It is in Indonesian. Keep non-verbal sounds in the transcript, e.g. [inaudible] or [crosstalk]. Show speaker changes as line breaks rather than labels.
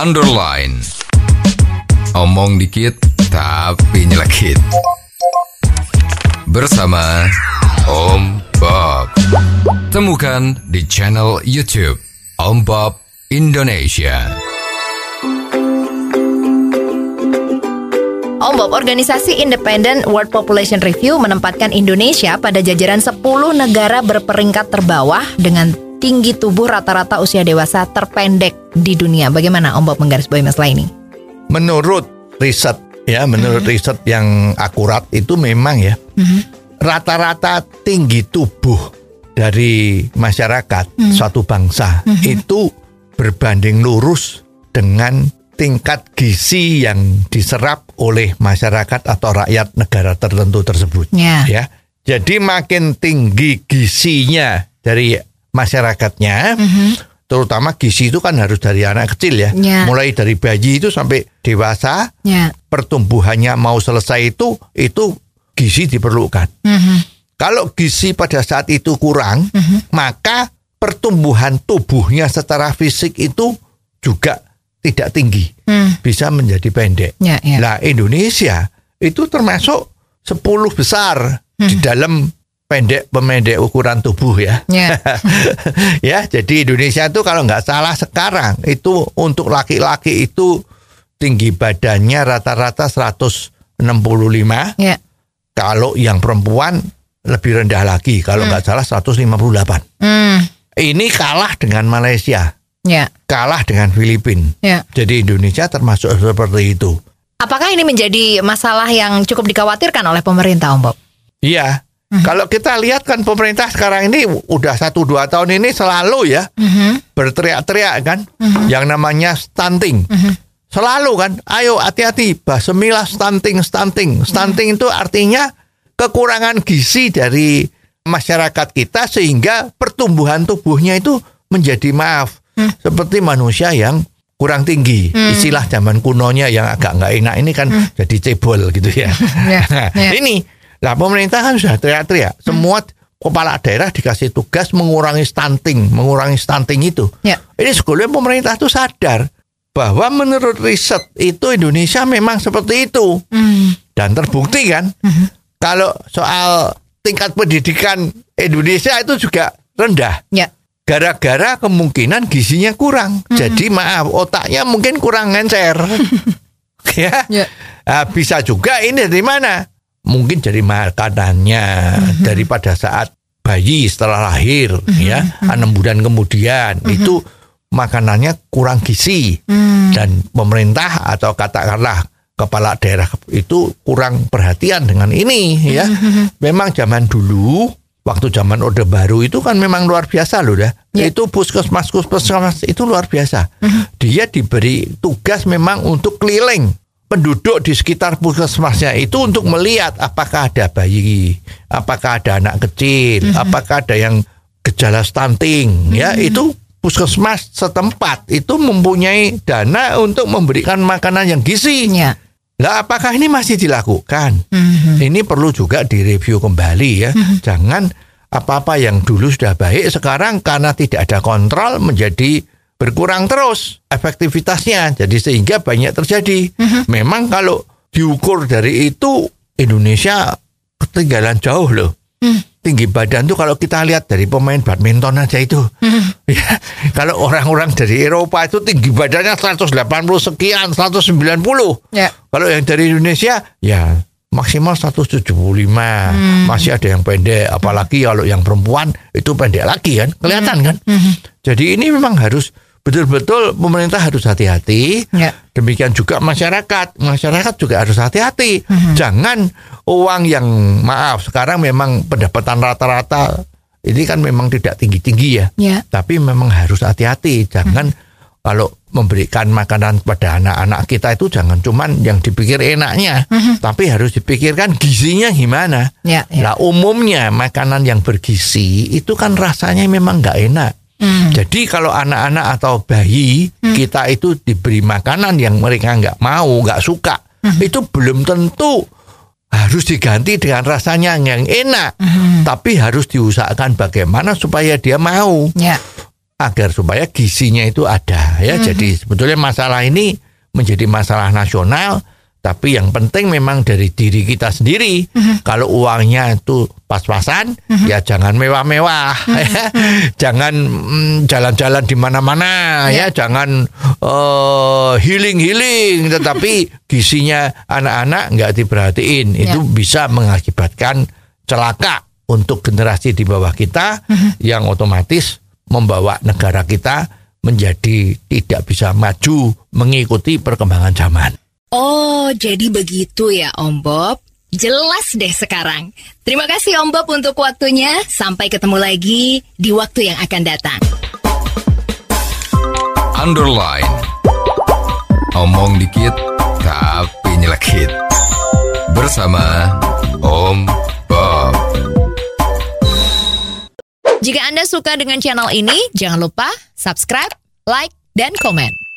underline. Omong dikit tapi nyelekit. Bersama Om Bob. Temukan di channel YouTube Om Bob Indonesia.
Om Bob, organisasi Independent World Population Review menempatkan Indonesia pada jajaran 10 negara berperingkat terbawah dengan tinggi tubuh rata-rata usia dewasa terpendek di dunia. Bagaimana Om Bob menggarisbawahi masalah ini?
menurut riset ya, menurut riset yang akurat itu memang ya rata-rata tinggi tubuh dari masyarakat suatu bangsa itu berbanding lurus dengan tingkat gizi yang diserap oleh masyarakat atau rakyat negara tertentu tersebut.
Ya.
Ya. Jadi makin tinggi gizinya dari masyarakatnya, terutama gizi itu kan harus dari anak kecil ya.
Ya.
Mulai dari bayi itu sampai dewasa,
Ya.
pertumbuhannya mau selesai itu itu gizi diperlukan. Kalau gizi pada saat itu kurang, maka pertumbuhan tubuhnya secara fisik itu juga tidak tinggi, bisa menjadi pendek.
Ya, ya.
Nah, Indonesia itu termasuk 10 besar di dalam pendek pemendek ukuran tubuh ya.
Ya. [laughs]
ya, jadi Indonesia itu kalau nggak salah sekarang itu untuk laki-laki itu tinggi badannya rata-rata 165.
Ya.
Kalau yang perempuan lebih rendah lagi, kalau nggak salah 158.
Hmm.
Ini kalah dengan Malaysia,
Ya.
kalah dengan Filipina.
Ya.
Jadi Indonesia termasuk seperti itu.
Apakah ini menjadi masalah yang cukup dikhawatirkan oleh pemerintah Om Bob?
Iya. Kalau kita lihat kan pemerintah sekarang ini udah satu dua tahun ini selalu ya berteriak-teriak kan, yang namanya stunting. Selalu kan, ayo hati-hati, basemilah stunting, stunting. Stunting itu artinya kekurangan gizi dari masyarakat kita sehingga pertumbuhan tubuhnya itu menjadi maaf seperti manusia yang kurang tinggi. Istilah zaman kunonya yang agak nggak enak ini kan jadi cebol gitu ya. [laughs]
Ya,
Nah,
ya.
ini lah pemerintah kan sudah teriak-teriak. Semua kepala daerah dikasih tugas mengurangi stunting, mengurangi stunting itu.
Ya.
Ini sebetulnya pemerintah itu sadar bahwa menurut riset itu Indonesia memang seperti itu dan terbukti kan kalau soal tingkat pendidikan Indonesia itu juga rendah
Ya.
gara-gara kemungkinan gizinya kurang. Jadi maaf otaknya mungkin kurang ngencer. [laughs] ya.
Ya.
Ah, bisa juga ini dari mana? Mungkin dari makanannya, dari pada saat bayi setelah lahir ya, enam bulan kemudian itu makanannya kurang gizi. Dan pemerintah atau katakanlah kepala daerah itu kurang perhatian dengan ini ya. Memang zaman dulu waktu zaman Orde Baru itu kan memang luar biasa loh dah.
Ya.
Itu puskesmas puskesmas itu luar biasa. Dia diberi tugas memang untuk keliling penduduk di sekitar puskesmasnya itu untuk melihat apakah ada bayi, apakah ada anak kecil, apakah ada yang gejala stunting, ya itu puskesmas setempat itu mempunyai dana untuk memberikan makanan yang gizi.
Ya.
Lah apakah ini masih dilakukan?
Mhm.
Ini perlu juga direview kembali ya. Jangan apa-apa yang dulu sudah baik sekarang karena tidak ada kontrol menjadi berkurang terus efektivitasnya. Jadi sehingga banyak terjadi. Memang kalau diukur dari itu Indonesia ketinggalan jauh loh. Tinggi badan tuh kalau kita lihat dari pemain badminton aja itu. [laughs] Ya, kalau orang-orang dari Eropa itu tinggi badannya 180 sekian, 190.
Ya.
Kalau yang dari Indonesia ya maksimal 175. Masih ada yang pendek, apalagi kalau yang perempuan itu pendek lagi kan. Kelihatan kan? Jadi ini memang harus betul-betul pemerintah harus hati-hati.
Ya.
Demikian juga masyarakat. Masyarakat juga harus hati-hati. Jangan uang yang maaf sekarang memang pendapatan rata-rata ini kan memang tidak tinggi-tinggi ya.
Ya.
Tapi memang harus hati-hati. Jangan kalau memberikan makanan pada anak-anak kita itu jangan cuman yang dipikir enaknya, tapi harus dipikirkan gizinya gimana.
Ya, ya.
Nah umumnya makanan yang bergizi itu kan rasanya memang nggak enak. Jadi kalau anak-anak atau bayi kita itu diberi makanan yang mereka nggak mau, nggak suka, itu belum tentu harus diganti dengan rasanya yang enak. Tapi harus diusahakan bagaimana supaya dia mau.
Ya.
agar supaya gizinya itu ada ya. Jadi sebetulnya masalah ini menjadi masalah nasional tapi yang penting memang dari diri kita sendiri. Kalau uangnya itu pas-pasan, ya jangan mewah-mewah, [laughs] ya. jangan mm, jalan-jalan di mana-mana, ya. jangan eh, healing-healing, tetapi [laughs] gizinya anak-anak nggak diperhatiin, itu bisa mengakibatkan celaka untuk generasi di bawah kita, yang otomatis membawa negara kita menjadi tidak bisa maju mengikuti perkembangan zaman.
Oh, jadi begitu ya Om Bob. Jelas deh sekarang. Terima kasih Om Bob untuk waktunya. Sampai ketemu lagi di waktu yang akan datang.
Underline. Omong dikit tapi nyelekit. Bersama Om Bob.
Jika Anda suka dengan channel ini, jangan lupa subscribe, like, dan komen.